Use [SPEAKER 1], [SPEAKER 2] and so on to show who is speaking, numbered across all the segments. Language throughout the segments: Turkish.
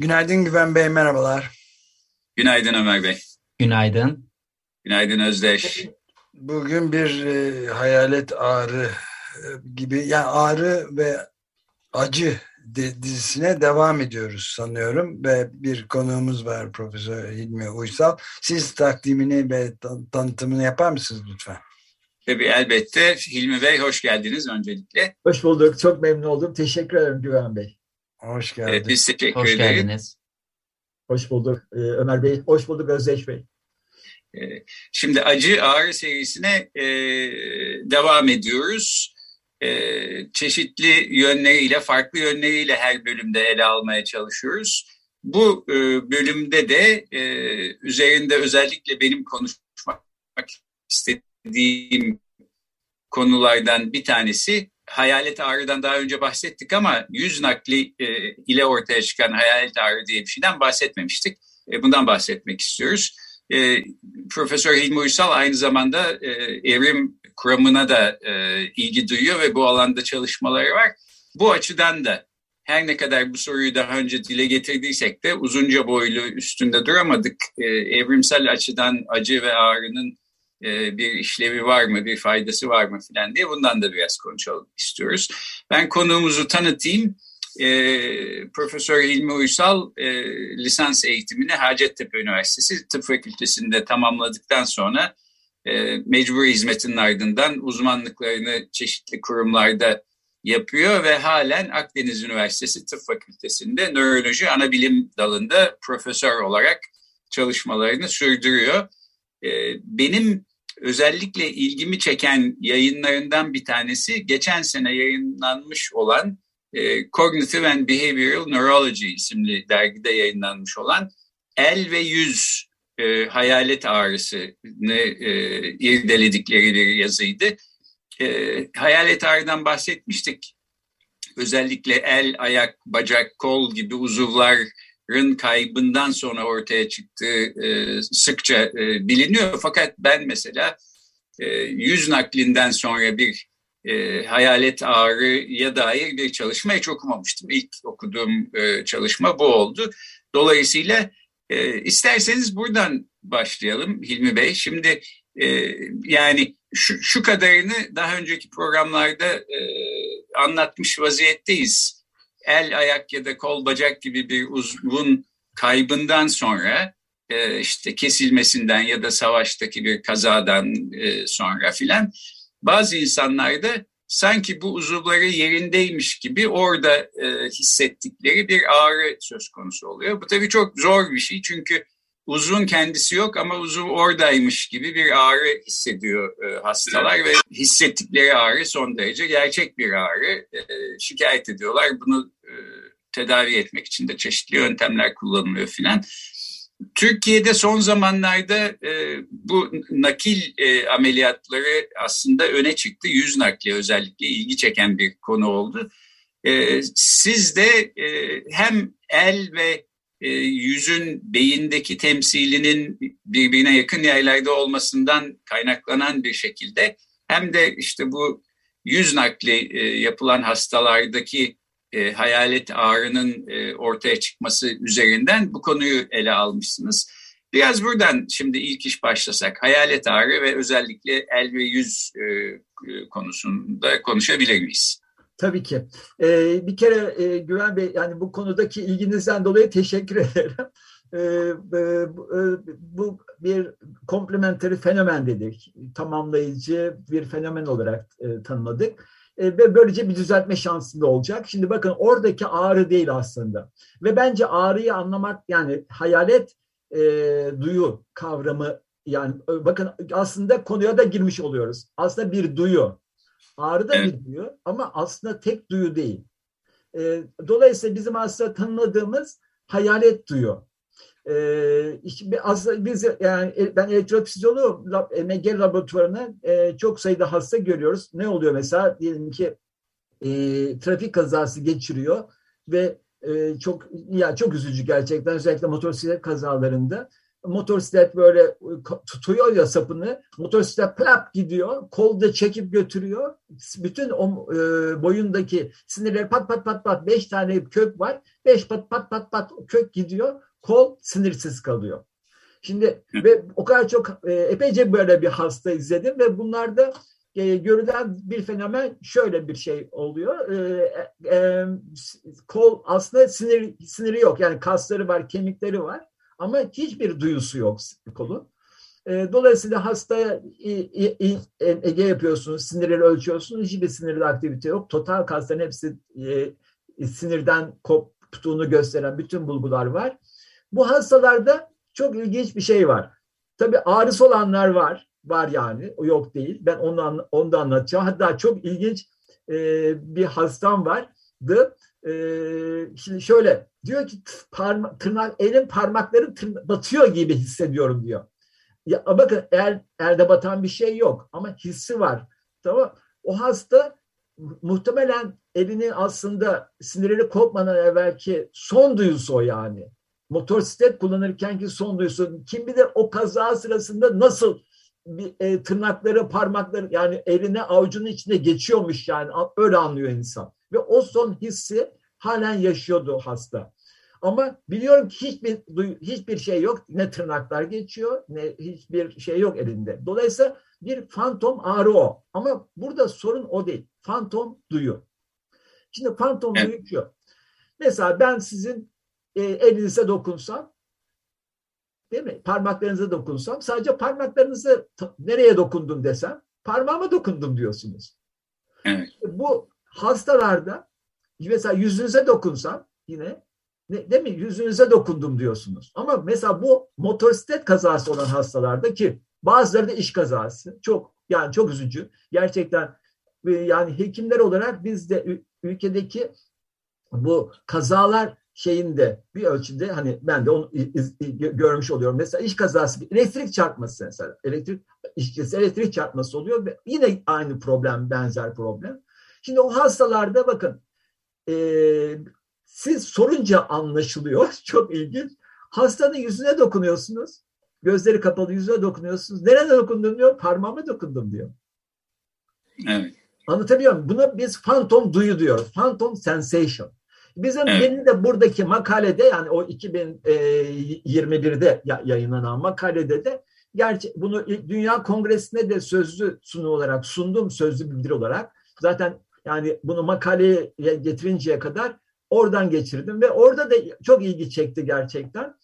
[SPEAKER 1] Günaydın Güven Bey, merhabalar.
[SPEAKER 2] Günaydın Ömer Bey.
[SPEAKER 3] Günaydın.
[SPEAKER 2] Günaydın Özdeş.
[SPEAKER 1] Bugün bir e, hayalet ağrı e, gibi, yani ağrı ve acı dizisine devam ediyoruz sanıyorum ve bir konuğumuz var Profesör Hilmi Uysal. Siz takdimini ve tanıtımını yapar mısınız lütfen?
[SPEAKER 2] Tabii elbette. Hilmi Bey hoş geldiniz öncelikle.
[SPEAKER 4] Hoş bulduk. Çok memnun oldum. Teşekkür ederim Güven Bey.
[SPEAKER 1] Hoş geldiniz. Evet,
[SPEAKER 2] biz teşekkür
[SPEAKER 3] hoş
[SPEAKER 2] ederiz.
[SPEAKER 3] Geldiniz.
[SPEAKER 4] Hoş bulduk ee, Ömer Bey. Hoş bulduk Özdeş Bey.
[SPEAKER 2] Ee, şimdi acı ağrı serisine e, devam ediyoruz. E, çeşitli yönleriyle, farklı yönleriyle her bölümde ele almaya çalışıyoruz. Bu e, bölümde de e, üzerinde özellikle benim konuşmak istediğim istediğim konulardan bir tanesi hayalet ağrıdan daha önce bahsettik ama yüz nakli e, ile ortaya çıkan hayalet ağrı diye bir şeyden bahsetmemiştik. E, bundan bahsetmek istiyoruz. E, Profesör Hilmi Uysal aynı zamanda e, evrim kuramına da e, ilgi duyuyor ve bu alanda çalışmaları var. Bu açıdan da her ne kadar bu soruyu daha önce dile getirdiysek de uzunca boylu üstünde duramadık. E, evrimsel açıdan acı ve ağrının e, bir işlevi var mı, bir faydası var mı filan diye bundan da biraz konuşalım istiyoruz. Ben konuğumuzu tanıtayım. E, Profesör İlmi Uysal e, lisans eğitimini Hacettepe Üniversitesi Tıp Fakültesi'nde tamamladıktan sonra e, mecburi hizmetin ardından uzmanlıklarını çeşitli kurumlarda yapıyor ve halen Akdeniz Üniversitesi Tıp Fakültesi'nde nöroloji ana bilim dalında profesör olarak çalışmalarını sürdürüyor. Benim özellikle ilgimi çeken yayınlarından bir tanesi geçen sene yayınlanmış olan e, Cognitive and Behavioral Neurology isimli dergide yayınlanmış olan el ve yüz e, hayalet ağrısını e, irdeledikleri bir yazıydı. E, hayalet ağrıdan bahsetmiştik. Özellikle el, ayak, bacak, kol gibi uzuvların kaybından sonra ortaya çıktığı e, sıkça e, biliniyor. Fakat ben mesela e, yüz naklinden sonra bir e, hayalet ağrıya dair bir çalışma hiç okumamıştım. İlk okuduğum çalışma bu oldu. Dolayısıyla isterseniz buradan başlayalım Hilmi Bey. Şimdi yani şu, şu kadarını daha önceki programlarda anlatmış vaziyetteyiz. El, ayak ya da kol, bacak gibi bir uzvun kaybından sonra e, işte kesilmesinden ya da savaştaki bir kazadan e, sonra filan bazı insanlarda sanki bu uzuvları yerindeymiş gibi orada e, hissettikleri bir ağrı söz konusu oluyor. Bu tabii çok zor bir şey çünkü uzun kendisi yok ama uzuv oradaymış gibi bir ağrı hissediyor hastalar ve hissettikleri ağrı son derece gerçek bir ağrı. şikayet ediyorlar. Bunu tedavi etmek için de çeşitli yöntemler kullanılıyor filan. Türkiye'de son zamanlarda e, bu nakil e, ameliyatları aslında öne çıktı. Yüz nakli özellikle ilgi çeken bir konu oldu. E, siz de e, hem el ve e, yüzün beyindeki temsilinin birbirine yakın yaylarda olmasından kaynaklanan bir şekilde hem de işte bu yüz nakli e, yapılan hastalardaki e, hayalet ağrının e, ortaya çıkması üzerinden bu konuyu ele almışsınız. Biraz buradan şimdi ilk iş başlasak hayalet ağrı ve özellikle el ve yüz e, konusunda konuşabilir miyiz?
[SPEAKER 4] Tabii ki. Ee, bir kere e, Güven Bey yani bu konudaki ilginizden dolayı teşekkür ederim. Ee, e, bu bir komplementeri fenomen dedik. Tamamlayıcı bir fenomen olarak e, tanımladık e, ve böylece bir düzeltme şansı da olacak. Şimdi bakın oradaki ağrı değil aslında. Ve bence ağrıyı anlamak yani hayalet e, duyu kavramı yani e, bakın aslında konuya da girmiş oluyoruz. Aslında bir duyu. Ağrı da bir duyu ama aslında tek duyu değil. E, dolayısıyla bizim aslında tanımladığımız hayalet duyuyor. Ee, aslında biz yani e, ben elektrofizyoloğum MG laboratuvarına e, çok sayıda hasta görüyoruz. Ne oluyor mesela diyelim ki e, trafik kazası geçiriyor ve e, çok ya çok üzücü gerçekten özellikle motosiklet kazalarında motosiklet böyle e, tutuyor ya sapını motosiklet plap gidiyor kolda çekip götürüyor bütün o e, boyundaki sinirler pat pat pat pat beş tane kök var beş pat pat pat pat kök gidiyor kol sinirsiz kalıyor. Şimdi ve o kadar çok e, epeyce böyle bir hasta izledim ve bunlarda e, görülen bir fenomen şöyle bir şey oluyor. E, e, kol aslında sinir siniri yok. Yani kasları var, kemikleri var ama hiçbir duyusu yok kolun. E, dolayısıyla hastaya EG yapıyorsunuz, sinirleri ölçüyorsunuz. Hiçbir sinirde aktivite yok. Total kasların hepsi e, sinirden koptuğunu gösteren bütün bulgular var. Bu hastalarda çok ilginç bir şey var. Tabii ağrısı olanlar var. Var yani. O yok değil. Ben onu, onu da anlatacağım. Hatta çok ilginç e, bir hastam vardı. E, şimdi şöyle diyor ki parma, tırnak, elin parmakları tırna, batıyor gibi hissediyorum diyor. Ya, bakın el, elde batan bir şey yok ama hissi var. Tamam O hasta muhtemelen elini aslında sinirleri kopmadan evvelki son duyusu o yani motosiklet kullanırken ki son duyusu kim bilir o kaza sırasında nasıl bir, e, tırnakları parmakları yani eline avucunun içinde geçiyormuş yani öyle anlıyor insan ve o son hissi halen yaşıyordu hasta. Ama biliyorum ki hiçbir hiçbir şey yok. Ne tırnaklar geçiyor ne hiçbir şey yok elinde. Dolayısıyla bir fantom ağrı o. Ama burada sorun o değil. Fantom duyu. Şimdi fantom evet. duyu şu. Mesela ben sizin e, elinize dokunsam değil mi? Parmaklarınıza dokunsam sadece parmaklarınızı nereye dokundun desem parmağıma dokundum diyorsunuz. Evet. Bu hastalarda mesela yüzünüze dokunsam yine ne, değil mi? Yüzünüze dokundum diyorsunuz. Ama mesela bu motosiklet kazası olan hastalarda ki bazıları da iş kazası çok yani çok üzücü. Gerçekten e, yani hekimler olarak biz de ülkedeki bu kazalar şeyinde bir ölçüde hani ben de onu iz, görmüş oluyorum. Mesela iş kazası, elektrik çarpması mesela. Elektrik işçisi elektrik çarpması oluyor ve yine aynı problem, benzer problem. Şimdi o hastalarda bakın e, siz sorunca anlaşılıyor. Çok ilginç. Hastanın yüzüne dokunuyorsunuz. Gözleri kapalı yüzüne dokunuyorsunuz. Nerede dokundum diyor. Parmağıma dokundum diyor. Evet. Anlatabiliyor muyum? Buna biz phantom duyu diyoruz. Phantom sensation. Bizim evet. benim de buradaki makalede yani o 2021'de yayınlanan makalede de gerçi bunu Dünya Kongresi'ne de sözlü sunu olarak sundum sözlü bildiri olarak. Zaten yani bunu makaleye getirinceye kadar oradan geçirdim ve orada da çok ilgi çekti gerçekten.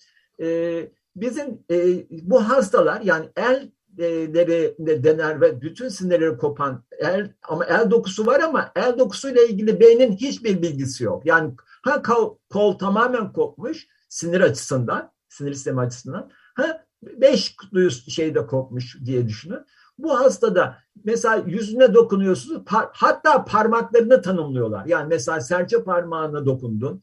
[SPEAKER 4] Ee, bizim e, bu hastalar yani el de dener ve bütün sinirleri kopan el ama el dokusu var ama el dokusuyla ilgili beynin hiçbir bilgisi yok. Yani ha kol, kol tamamen kopmuş sinir açısından, sinir sistemi açısından. Ha beş duyu şeyde kopmuş diye düşünün. Bu hastada mesela yüzüne dokunuyorsunuz par, hatta parmaklarını tanımlıyorlar. Yani mesela serçe parmağına dokundun.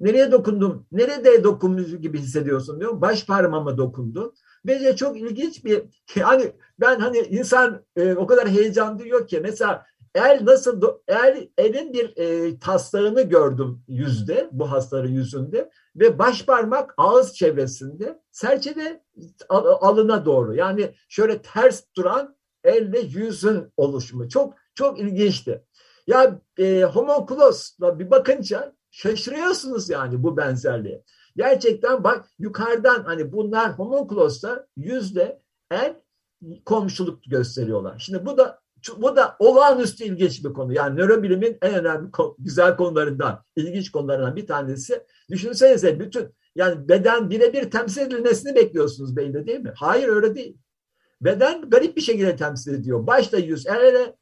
[SPEAKER 4] Nereye dokundum? Nerede dokunmuş gibi hissediyorsun diyor. Baş parmağıma dokundun. Bence çok ilginç bir yani ben hani insan e, o kadar heyecan duyuyor ki mesela el nasıl el elin bir e, taslağını gördüm yüzde bu hastaların yüzünde ve baş parmak ağız çevresinde serçe de alına doğru yani şöyle ters duran elle yüzün oluşumu çok çok ilginçti. Ya e, homunculos'la bir bakınca şaşırıyorsunuz yani bu benzerliğe. Gerçekten bak yukarıdan hani bunlar homunculos'ta yüzde el komşuluk gösteriyorlar. Şimdi bu da bu da olağanüstü ilginç bir konu. Yani nörobilimin en önemli güzel konularından, ilginç konularından bir tanesi. Düşünsenize bütün yani beden birebir temsil edilmesini bekliyorsunuz beyinde değil mi? Hayır öyle değil. Beden garip bir şekilde temsil ediyor. Başta yüz, el ele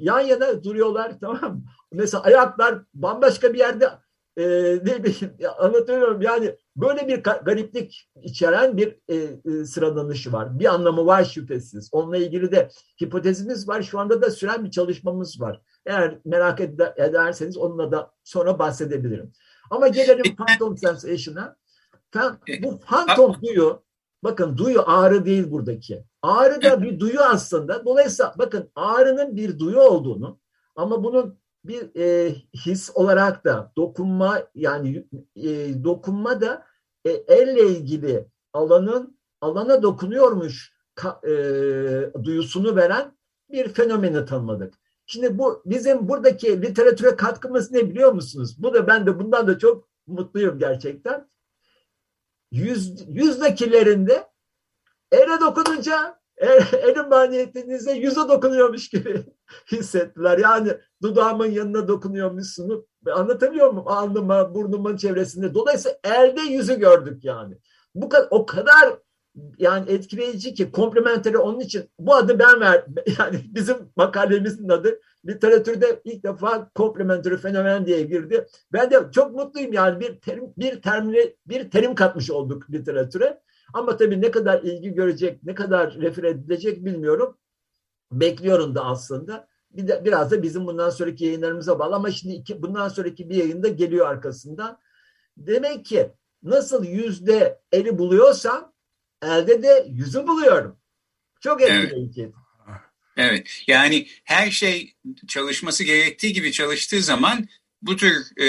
[SPEAKER 4] yan yana duruyorlar tamam mı? Mesela ayaklar bambaşka bir yerde e, ne bileyim anlatıyorum yani böyle bir gariplik içeren bir e, e, sıralanışı var. Bir anlamı var şüphesiz. Onunla ilgili de hipotezimiz var. Şu anda da süren bir çalışmamız var. Eğer merak ederseniz onunla da sonra bahsedebilirim. Ama gelelim Phantom Sensation'a. Bu Phantom duyu, bakın duyu ağrı değil buradaki. Ağrı da bir duyu aslında. Dolayısıyla bakın ağrının bir duyu olduğunu ama bunun bir e, his olarak da dokunma yani e, dokunma da e, elle ilgili alanın alana dokunuyormuş ka, e, duyusunu veren bir fenomeni tanımladık. Şimdi bu bizim buradaki literatüre katkımız ne biliyor musunuz? Bu da ben de bundan da çok mutluyum gerçekten. Yüz, yüzdekilerinde ele dokununca elin maniyetinizde yüze dokunuyormuş gibi hissettiler. Yani dudağımın yanına dokunuyormuşsunuz. Anlatabiliyor muyum? Alnıma, burnumun çevresinde. Dolayısıyla elde yüzü gördük yani. Bu kadar, o kadar yani etkileyici ki komplementeri onun için bu adı ben ver yani bizim makalemizin adı literatürde ilk defa komplementeri fenomen diye girdi. Ben de çok mutluyum yani bir terim bir terimle bir terim katmış olduk literatüre. Ama tabii ne kadar ilgi görecek, ne kadar refer edilecek bilmiyorum. Bekliyorum da aslında. Bir de, biraz da bizim bundan sonraki yayınlarımıza bağlı ama şimdi iki, bundan sonraki bir yayında geliyor arkasından. Demek ki nasıl yüzde eli buluyorsam elde de yüzü buluyorum. Çok etkileyici. Evet.
[SPEAKER 2] evet. Yani her şey çalışması gerektiği gibi çalıştığı zaman bu tür e,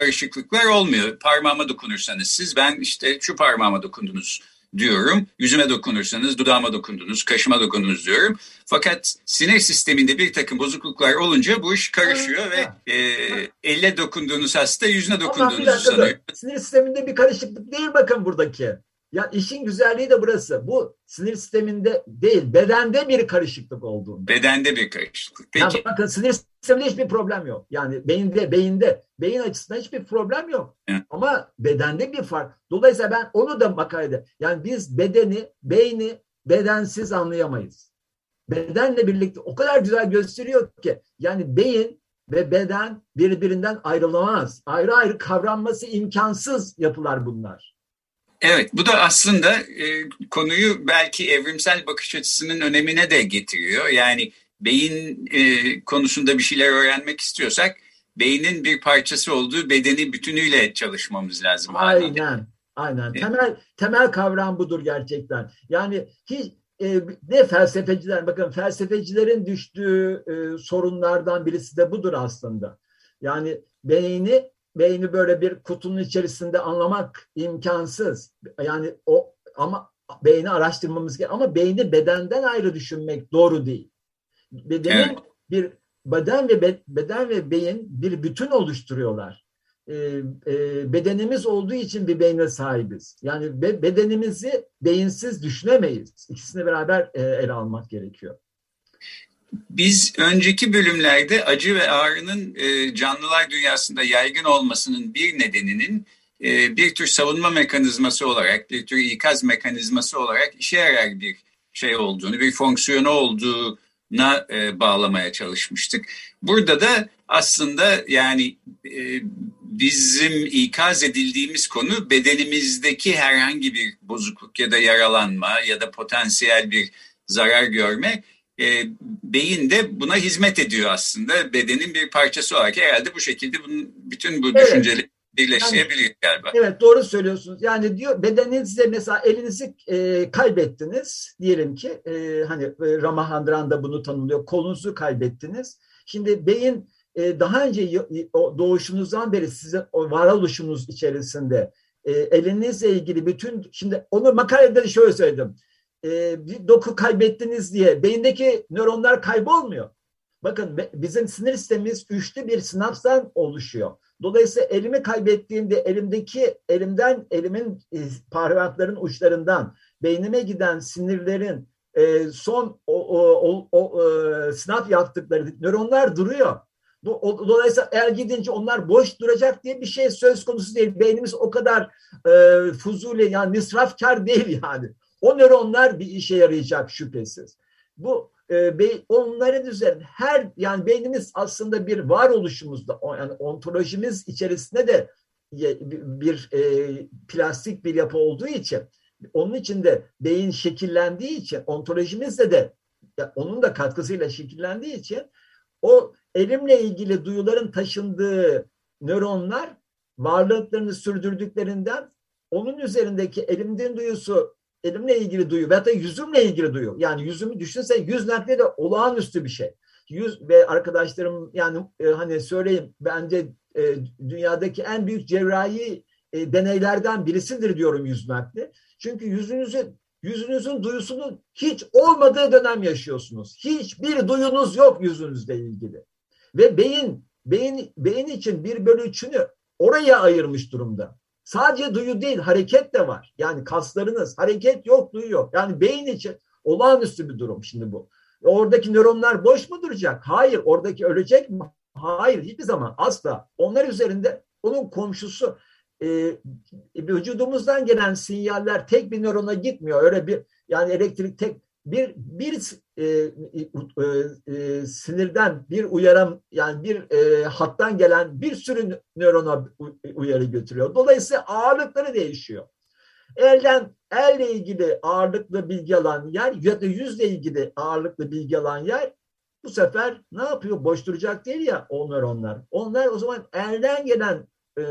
[SPEAKER 2] karışıklıklar olmuyor. Parmağıma dokunursanız siz ben işte şu parmağıma dokundunuz diyorum. Yüzüme dokunursanız dudağıma dokundunuz, kaşıma dokundunuz diyorum. Fakat sinir sisteminde bir takım bozukluklar olunca bu iş karışıyor ve e, elle dokunduğunuz hasta yüzüne dokunduğunuzu sanıyor.
[SPEAKER 4] Sinir sisteminde bir karışıklık değil bakın buradaki. Ya işin güzelliği de burası. Bu sinir sisteminde değil, bedende bir karışıklık olduğunda.
[SPEAKER 2] Bedende bir karışıklık. Peki.
[SPEAKER 4] Yani bakın sinir sisteminde hiçbir problem yok. Yani beyinde, beyinde, beyin açısından hiçbir problem yok. Hı. Ama bedende bir fark. Dolayısıyla ben onu da makalede, yani biz bedeni, beyni bedensiz anlayamayız. Bedenle birlikte o kadar güzel gösteriyor ki, yani beyin ve beden birbirinden ayrılamaz. Ayrı ayrı kavranması imkansız yapılar bunlar.
[SPEAKER 2] Evet, bu da aslında e, konuyu belki evrimsel bakış açısının önemine de getiriyor. Yani beyin e, konusunda bir şeyler öğrenmek istiyorsak beynin bir parçası olduğu bedeni bütünüyle çalışmamız lazım.
[SPEAKER 4] Aynen, aynen. Temel temel kavram budur gerçekten. Yani hiç e, ne felsefeciler, bakın felsefecilerin düştüğü e, sorunlardan birisi de budur aslında. Yani beyni beyni böyle bir kutunun içerisinde anlamak imkansız. Yani o ama beyni araştırmamız gerekiyor. Ama beyni bedenden ayrı düşünmek doğru değil. Bedenin evet. bir beden ve beden ve beyin bir bütün oluşturuyorlar. Ee, e, bedenimiz olduğu için bir beyne sahibiz. Yani be, bedenimizi beyinsiz düşünemeyiz. İkisini beraber e, ele almak gerekiyor.
[SPEAKER 2] Biz önceki bölümlerde acı ve ağrının e, canlılar dünyasında yaygın olmasının bir nedeninin e, bir tür savunma mekanizması olarak, bir tür ikaz mekanizması olarak işe yarar bir şey olduğunu, bir fonksiyonu olduğuna e, bağlamaya çalışmıştık. Burada da aslında yani e, bizim ikaz edildiğimiz konu bedenimizdeki herhangi bir bozukluk ya da yaralanma ya da potansiyel bir zarar görme e, beyin de buna hizmet ediyor aslında. Bedenin bir parçası olarak herhalde bu şekilde bunun, bütün bu evet. düşünceleri birleştirebiliyor yani, galiba.
[SPEAKER 4] Evet doğru söylüyorsunuz. Yani diyor bedeninizde mesela elinizi e, kaybettiniz diyelim ki e, hani e, Ramahandran da bunu tanımlıyor. Kolunuzu kaybettiniz. Şimdi beyin e, daha önce doğuşunuzdan beri sizin o varoluşunuz içerisinde e, elinizle ilgili bütün şimdi onu makalede şöyle söyledim e, bir doku kaybettiniz diye beyindeki nöronlar kaybolmuyor. Bakın bizim sinir sistemimiz üçlü bir sinapstan oluşuyor. Dolayısıyla elimi kaybettiğimde elimdeki elimden elimin e, parmakların uçlarından beynime giden sinirlerin e, son o, o, o, o e, sinap yaptıkları nöronlar duruyor. Dolayısıyla eğer gidince onlar boş duracak diye bir şey söz konusu değil. Beynimiz o kadar e, fuzuli yani misrafkar değil yani. O nöronlar bir işe yarayacak şüphesiz. Bu e, onların üzerinde her yani beynimiz aslında bir varoluşumuzda yani ontolojimiz içerisinde de bir e, plastik bir yapı olduğu için onun içinde beyin şekillendiği için ontolojimizde de onun da katkısıyla şekillendiği için o elimle ilgili duyuların taşındığı nöronlar varlıklarını sürdürdüklerinden onun üzerindeki elimden duyusu elimle ilgili duyu veya da yüzümle ilgili duyu. Yani yüzümü düşünse yüz nakli de olağanüstü bir şey. Yüz ve arkadaşlarım yani e, hani söyleyeyim bence e, dünyadaki en büyük cerrahi e, deneylerden birisidir diyorum yüz nakli. Çünkü yüzünüzün yüzünüzün duyusunun hiç olmadığı dönem yaşıyorsunuz. Hiçbir duyunuz yok yüzünüzle ilgili. Ve beyin beyin beyin için bir bölü üçünü oraya ayırmış durumda. Sadece duyu değil hareket de var. Yani kaslarınız hareket yok duyu yok. Yani beyin için olağanüstü bir durum şimdi bu. Oradaki nöronlar boş mu duracak? Hayır. Oradaki ölecek mi? Hayır. Hiçbir zaman asla. Onlar üzerinde onun komşusu e, vücudumuzdan gelen sinyaller tek bir nörona gitmiyor. Öyle bir yani elektrik tek bir bir e, e, e, sinirden bir uyaran yani bir e, hattan gelen bir sürü nörona uyarı götürüyor. Dolayısıyla ağırlıkları değişiyor. Elden elle ilgili ağırlıklı bilgi alan yer ya da yüzle ilgili ağırlıklı bilgi alan yer bu sefer ne yapıyor? Boş duracak değil ya o nöronlar. Onlar o zaman elden gelen e,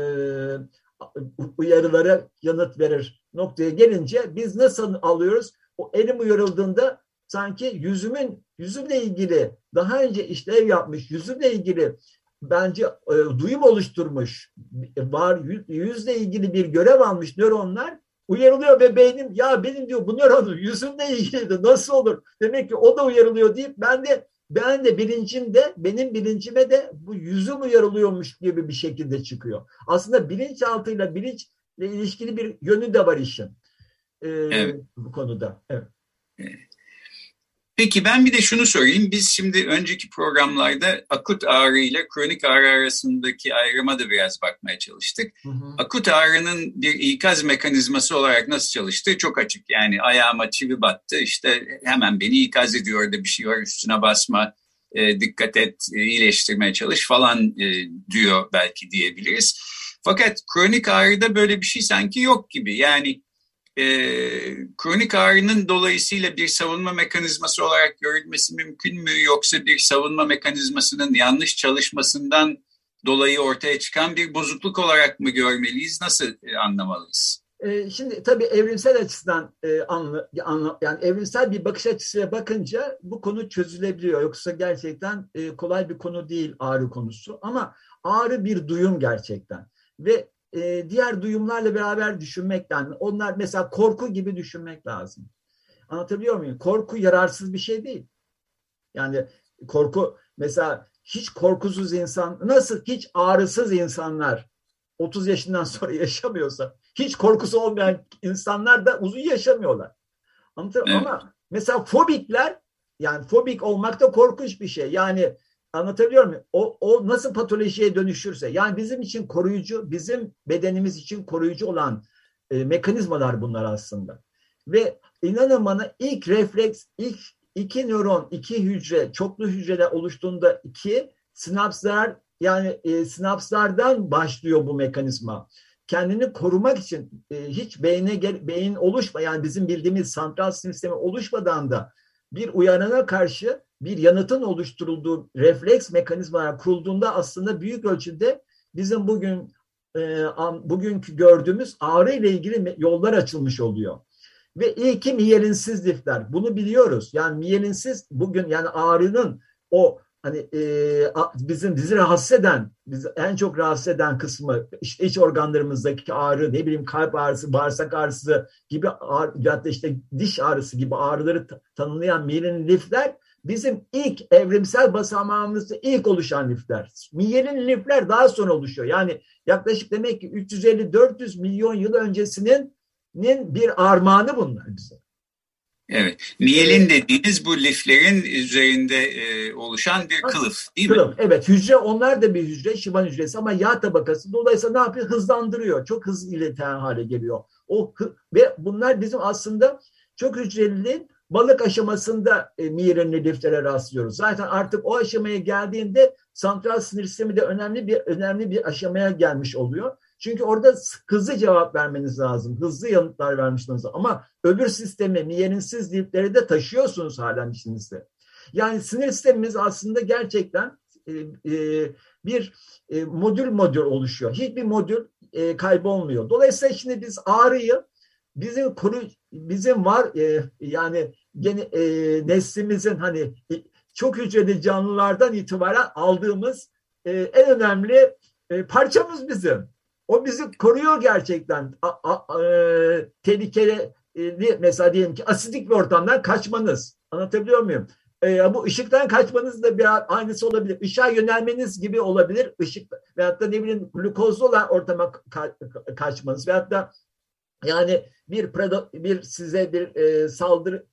[SPEAKER 4] uyarılara yanıt verir noktaya gelince biz nasıl alıyoruz? O elim uyarıldığında sanki yüzümün yüzümle ilgili daha önce işlev yapmış yüzümle ilgili bence e, duyum oluşturmuş var yüzle ilgili bir görev almış nöronlar uyarılıyor ve beynim ya benim diyor bu nöronun yüzümle ilgili nasıl olur demek ki o da uyarılıyor deyip ben de ben de bilincimde benim bilincime de bu yüzüm uyarılıyormuş gibi bir şekilde çıkıyor. Aslında bilinçaltıyla bilinçle ilişkili bir yönü de var işin. Ee, evet. Bu konuda. Evet.
[SPEAKER 2] Peki ben bir de şunu sorayım. Biz şimdi önceki programlarda akut ağrı ile kronik ağrı arasındaki ayrıma da biraz bakmaya çalıştık. Hı hı. Akut ağrının bir ikaz mekanizması olarak nasıl çalıştığı çok açık. Yani ayağıma çivi battı işte hemen beni ikaz ediyor da bir şey var üstüne basma, e, dikkat et, e, iyileştirmeye çalış falan e, diyor belki diyebiliriz. Fakat kronik ağrıda böyle bir şey sanki yok gibi. Yani e, kronik ağrının dolayısıyla bir savunma mekanizması olarak görülmesi mümkün mü yoksa bir savunma mekanizmasının yanlış çalışmasından dolayı ortaya çıkan bir bozukluk olarak mı görmeliyiz? Nasıl e, anlamalıyız?
[SPEAKER 4] E, şimdi tabii evrimsel açıdan e, anla, anla, yani evrimsel bir bakış açısıyla bakınca bu konu çözülebiliyor. Yoksa gerçekten e, kolay bir konu değil ağrı konusu. Ama ağrı bir duyum gerçekten. Ve e, diğer duyumlarla beraber düşünmek lazım. Onlar mesela korku gibi düşünmek lazım. Anlatabiliyor muyum? Korku yararsız bir şey değil. Yani korku mesela hiç korkusuz insan nasıl hiç ağrısız insanlar 30 yaşından sonra yaşamıyorsa hiç korkusu olmayan insanlar da uzun yaşamıyorlar. Anlatabiliyor evet. Ama mesela fobikler yani fobik olmak da korkunç bir şey. Yani Anlatabiliyor muyum? O, o nasıl patolojiye dönüşürse yani bizim için koruyucu, bizim bedenimiz için koruyucu olan e, mekanizmalar bunlar aslında. Ve inanın bana ilk refleks, ilk iki nöron, iki hücre, çoklu hücreler oluştuğunda iki sinapslar yani e, sinapslardan başlıyor bu mekanizma. Kendini korumak için e, hiç beyne beyin oluşma yani bizim bildiğimiz santral sistemi oluşmadan da bir uyarana karşı bir yanıtın oluşturulduğu refleks mekanizmalar kurulduğunda aslında büyük ölçüde bizim bugün e, bugünkü gördüğümüz ağrı ile ilgili yollar açılmış oluyor. Ve ilki miyelinsiz lifler. Bunu biliyoruz. Yani miyelinsiz bugün yani ağrının o hani e, bizim bizi rahatsız eden, bizi en çok rahatsız eden kısmı işte iç organlarımızdaki ağrı, ne bileyim kalp ağrısı, bağırsak ağrısı gibi ağrı, işte diş ağrısı gibi ağrıları tanımlayan miyelin lifler bizim ilk evrimsel basamağımızda ilk oluşan lifler. Miyelin lifler daha sonra oluşuyor. Yani yaklaşık demek ki 350-400 milyon yıl öncesinin bir armağanı bunlar bize.
[SPEAKER 2] Evet. Miyelin dediğiniz bu liflerin üzerinde e, oluşan bir kılıf değil kılıf, mi?
[SPEAKER 4] Evet. Hücre onlar da bir hücre. Şivan hücresi ama yağ tabakası. Dolayısıyla ne yapıyor? Hızlandırıyor. Çok hızlı ileten hale geliyor. O Ve bunlar bizim aslında çok hücrelinin balık aşamasında e, miyelinli liflere rastlıyoruz. Zaten artık o aşamaya geldiğinde santral sinir sistemi de önemli bir önemli bir aşamaya gelmiş oluyor. Çünkü orada hızlı cevap vermeniz lazım. Hızlı yanıtlar vermiş lazım. Ama öbür sistemi miyelinsiz dipleri de taşıyorsunuz halen içinizde. Yani sinir sistemimiz aslında gerçekten e, e, bir e, modül modül oluşuyor. Hiçbir modül e, kaybolmuyor. Dolayısıyla şimdi biz ağrıyı bizim koru bizim var e, yani gene, e, neslimizin hani e, çok hücreli canlılardan itibaren aldığımız e, en önemli e, parçamız bizim. O bizi koruyor gerçekten. A, a, e, tehlikeli e, mesela diyelim ki asidik bir ortamdan kaçmanız. Anlatabiliyor muyum? E, bu ışıktan kaçmanız da biraz aynısı olabilir. Işığa yönelmeniz gibi olabilir. Işık veyahut da ne bileyim glukozlu olan ortama ka kaçmanız veyahut da yani bir bir size bir e, saldırgan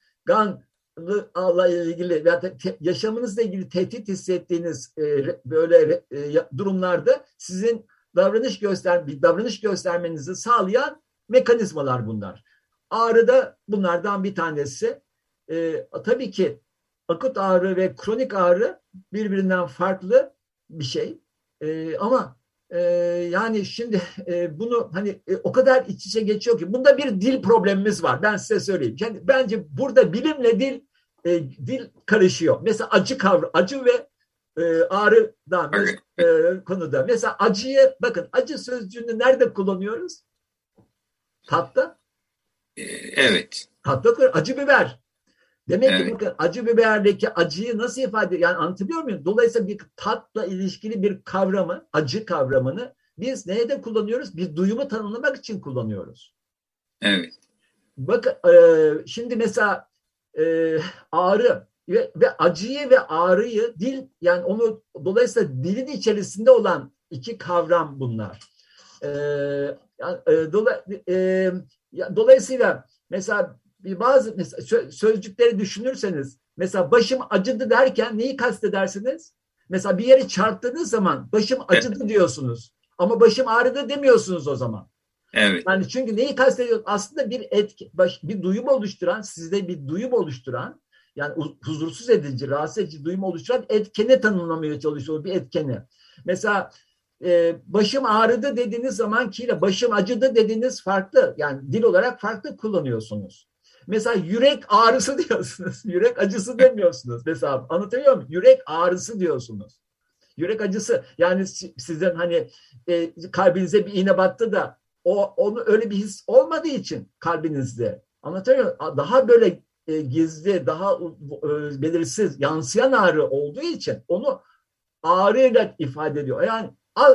[SPEAKER 4] Allah ilgili veya yaşamınızla ilgili tehdit hissettiğiniz e, böyle e, durumlarda sizin davranış göster davranış göstermenizi sağlayan mekanizmalar bunlar. Ağrı da bunlardan bir tanesi. E, tabii ki akut ağrı ve kronik ağrı birbirinden farklı bir şey. Ama e, yani şimdi e, bunu hani e, o kadar iç içe geçiyor ki bunda bir dil problemimiz var. Ben size söyleyeyim. Yani bence burada bilimle dil e, dil karışıyor. Mesela acı kavramı, acı ve e, ağrıdan e, konuda. Mesela acıyı bakın acı sözcüğünü nerede kullanıyoruz? Tatta.
[SPEAKER 2] Evet.
[SPEAKER 4] Tatta acı biber. Demek evet. ki bakın acı biberdeki acıyı nasıl ifade yani anlatabiliyor muyum? Dolayısıyla bir tatla ilişkili bir kavramı, acı kavramını biz neye kullanıyoruz? Bir duyumu tanımlamak için kullanıyoruz.
[SPEAKER 2] Evet.
[SPEAKER 4] Bakın e, şimdi mesela e, ağrı ve, ve acıyı ve ağrıyı dil yani onu dolayısıyla dilin içerisinde olan iki kavram bunlar. E, e, dola, e, dolayısıyla mesela bazı mesela sözcükleri düşünürseniz mesela başım acıdı derken neyi kastedersiniz? Mesela bir yeri çarptığınız zaman başım acıdı diyorsunuz. Ama başım ağrıdı demiyorsunuz o zaman.
[SPEAKER 2] Evet.
[SPEAKER 4] Yani çünkü neyi kastediyor? Aslında bir etki, baş, bir duyum oluşturan, sizde bir duyum oluşturan, yani huzursuz edici, rahatsız edici duyum oluşturan etkeni tanımlamaya çalışıyor bir etkeni. Mesela e, başım ağrıdı dediğiniz zaman ki başım acıdı dediğiniz farklı. Yani dil olarak farklı kullanıyorsunuz. Mesela yürek ağrısı diyorsunuz. Yürek acısı demiyorsunuz. Mesela anlatabiliyor muyum? Yürek ağrısı diyorsunuz. Yürek acısı yani sizin hani e, kalbinize bir iğne battı da o onu öyle bir his olmadığı için kalbinizde anlatabiliyor muyum? Daha böyle e, gizli, daha e, belirsiz, yansıyan ağrı olduğu için onu ağrıyla ifade ediyor. Yani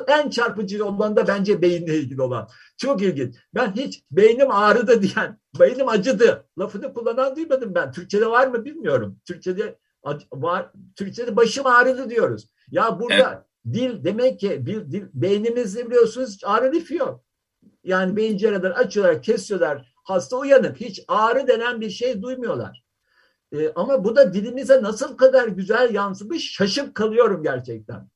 [SPEAKER 4] en çarpıcı olan da bence beyinle ilgili olan. Çok ilginç. Ben hiç beynim ağrıdı diyen, beynim acıdı lafını kullanan duymadım ben. Türkçe'de var mı bilmiyorum. Türkçe'de var. Türkçe'de başım ağrıdı diyoruz. Ya burada evet. dil demek ki bir dil, beynimizde biliyorsunuz ağrı lifi yok. Yani beyin cerrahları açıyorlar, kesiyorlar. Hasta uyanık. Hiç ağrı denen bir şey duymuyorlar. Ee, ama bu da dilimize nasıl kadar güzel yansımış şaşıp kalıyorum gerçekten.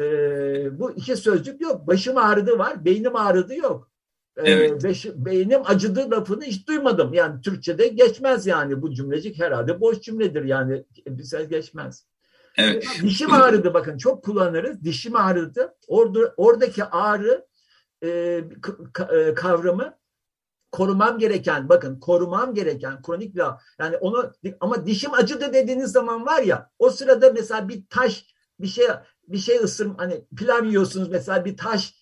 [SPEAKER 4] Ee, bu iki sözcük yok. Başım ağrıdı var, beynim ağrıdı yok. Ee, evet. beş, beynim acıdı lafını hiç duymadım. Yani Türkçe'de geçmez yani bu cümlecik herhalde boş cümledir yani bize geçmez.
[SPEAKER 2] Evet.
[SPEAKER 4] Dişim ağrıdı bakın çok kullanırız. Dişim ağrıdı. Orada, oradaki ağrı e, e, kavramı korumam gereken bakın korumam gereken kronik bir yani onu ama dişim acıdı dediğiniz zaman var ya o sırada mesela bir taş bir şey bir şey ısır hani pilav yiyorsunuz mesela bir taş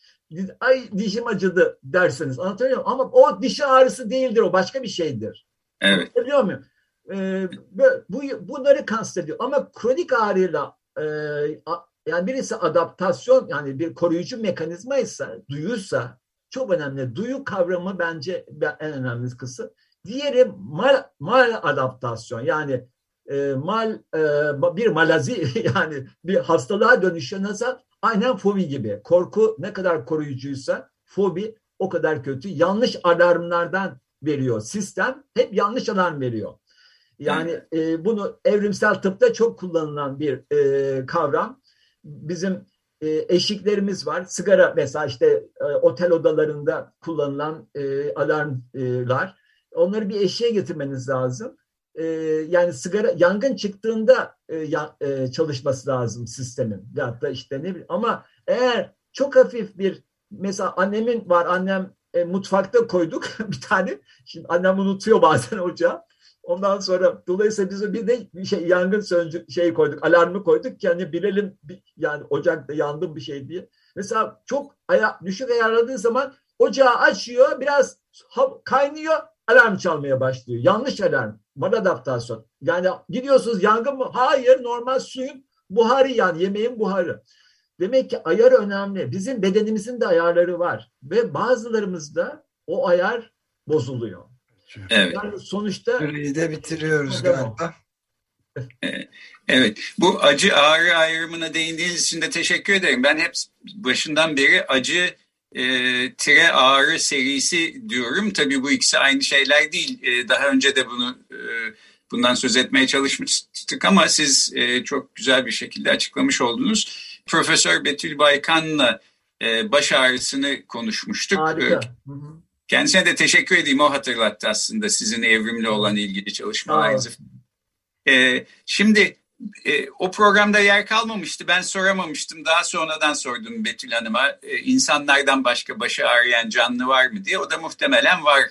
[SPEAKER 4] ay dişim acıdı dersiniz anlatabiliyor muyum? Ama o dişi ağrısı değildir o başka bir şeydir.
[SPEAKER 2] Evet.
[SPEAKER 4] Biliyor muyum? Ee, bu, bunları kastediyor ama kronik ağrıyla e, yani birisi adaptasyon yani bir koruyucu mekanizma ise duyuysa çok önemli. Duyu kavramı bence en önemli kısım. Diğeri mal, mal adaptasyon yani e, mal e, bir malazi yani bir hastalığa dönüşüyor nasıl? Aynen fobi gibi. Korku ne kadar koruyucuysa fobi o kadar kötü. Yanlış alarmlardan veriyor. Sistem hep yanlış alarm veriyor. Yani e, bunu evrimsel tıpta çok kullanılan bir e, kavram. Bizim e, eşiklerimiz var. Sigara mesela işte e, otel odalarında kullanılan e, alarmlar. Onları bir eşiğe getirmeniz lazım. E, yani sigara yangın çıktığında e, ya, e, çalışması lazım sistemin. Ya da işte ne bileyim. Ama eğer çok hafif bir mesela annemin var annem e, mutfakta koyduk bir tane. Şimdi annem unutuyor bazen ocağı. Ondan sonra dolayısıyla biz bir de bir şey yangın söndü şey koyduk, alarmı koyduk ki hani bilelim yani ocakta yandım bir şey diye. Mesela çok aya, düşük ayarladığı zaman ocağı açıyor, biraz kaynıyor, alarm çalmaya başlıyor. Yanlış alarm, maladaptasyon. Yani gidiyorsunuz yangın mı? Hayır, normal suyun buharı yani yemeğin buharı. Demek ki ayar önemli. Bizim bedenimizin de ayarları var ve bazılarımızda o ayar bozuluyor.
[SPEAKER 2] Evet.
[SPEAKER 4] Yani sonuçta
[SPEAKER 1] Süreyi de bitiriyoruz galiba.
[SPEAKER 2] Evet, bu acı ağrı ayrımına değindiğiniz için de teşekkür ederim. Ben hep başından beri acı e, tire ağrı serisi diyorum. Tabii bu ikisi aynı şeyler değil. E, daha önce de bunu e, bundan söz etmeye çalışmıştık ama siz e, çok güzel bir şekilde açıklamış oldunuz. Profesör Betül Baykan'la e, baş ağrısını konuşmuştuk.
[SPEAKER 4] Harika.
[SPEAKER 2] Kendisine de teşekkür edeyim. O hatırlattı aslında sizin evrimle olan ilgili çalışmalarınızı. E, şimdi e, o programda yer kalmamıştı. Ben soramamıştım. Daha sonradan sordum Betül Hanım'a. E, insanlardan başka başı ağrıyan canlı var mı diye. O da muhtemelen var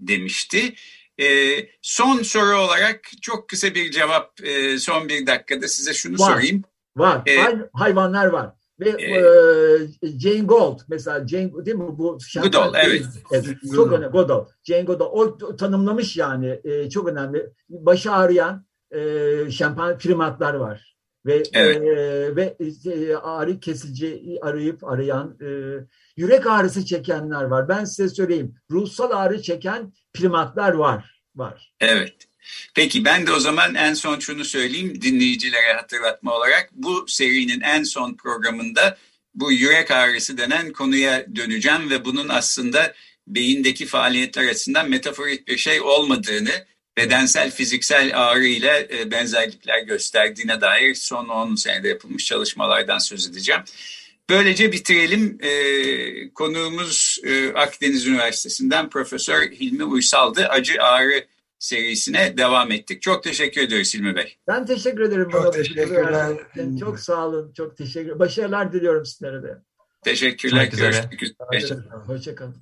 [SPEAKER 2] demişti. E, son soru olarak çok kısa bir cevap e, son bir dakikada size şunu
[SPEAKER 4] var,
[SPEAKER 2] sorayım.
[SPEAKER 4] Var. E, hayvanlar var. Ve e, Jane Gold mesela Jane değil mi bu
[SPEAKER 2] Goodall evet.
[SPEAKER 4] evet çok önemli Goodall. Jane Goodall o tanımlamış yani e, çok önemli. Başı ağrıyan e, şampan primatlar var. Ve evet. e, ve e, ağrı kesici arayıp arayan e, yürek ağrısı çekenler var. Ben size söyleyeyim. Ruhsal ağrı çeken primatlar var. Var.
[SPEAKER 2] Evet. Peki ben de o zaman en son şunu söyleyeyim dinleyicilere hatırlatma olarak. Bu serinin en son programında bu yürek ağrısı denen konuya döneceğim ve bunun aslında beyindeki faaliyetler açısından metaforik bir şey olmadığını, bedensel fiziksel ağrı ile benzerlikler gösterdiğine dair son 10 senede yapılmış çalışmalardan söz edeceğim. Böylece bitirelim. E, konuğumuz e, Akdeniz Üniversitesi'nden Profesör Hilmi Uysal'dı. Acı ağrı serisine devam ettik. Çok teşekkür ediyoruz Hilmi Bey.
[SPEAKER 4] Ben teşekkür ederim.
[SPEAKER 1] Çok teşekkürler.
[SPEAKER 4] Çok sağ olun. Çok teşekkür Başarılar diliyorum sizlere de.
[SPEAKER 2] Teşekkürler. Görüşmek üzere.
[SPEAKER 4] Hoşçakalın.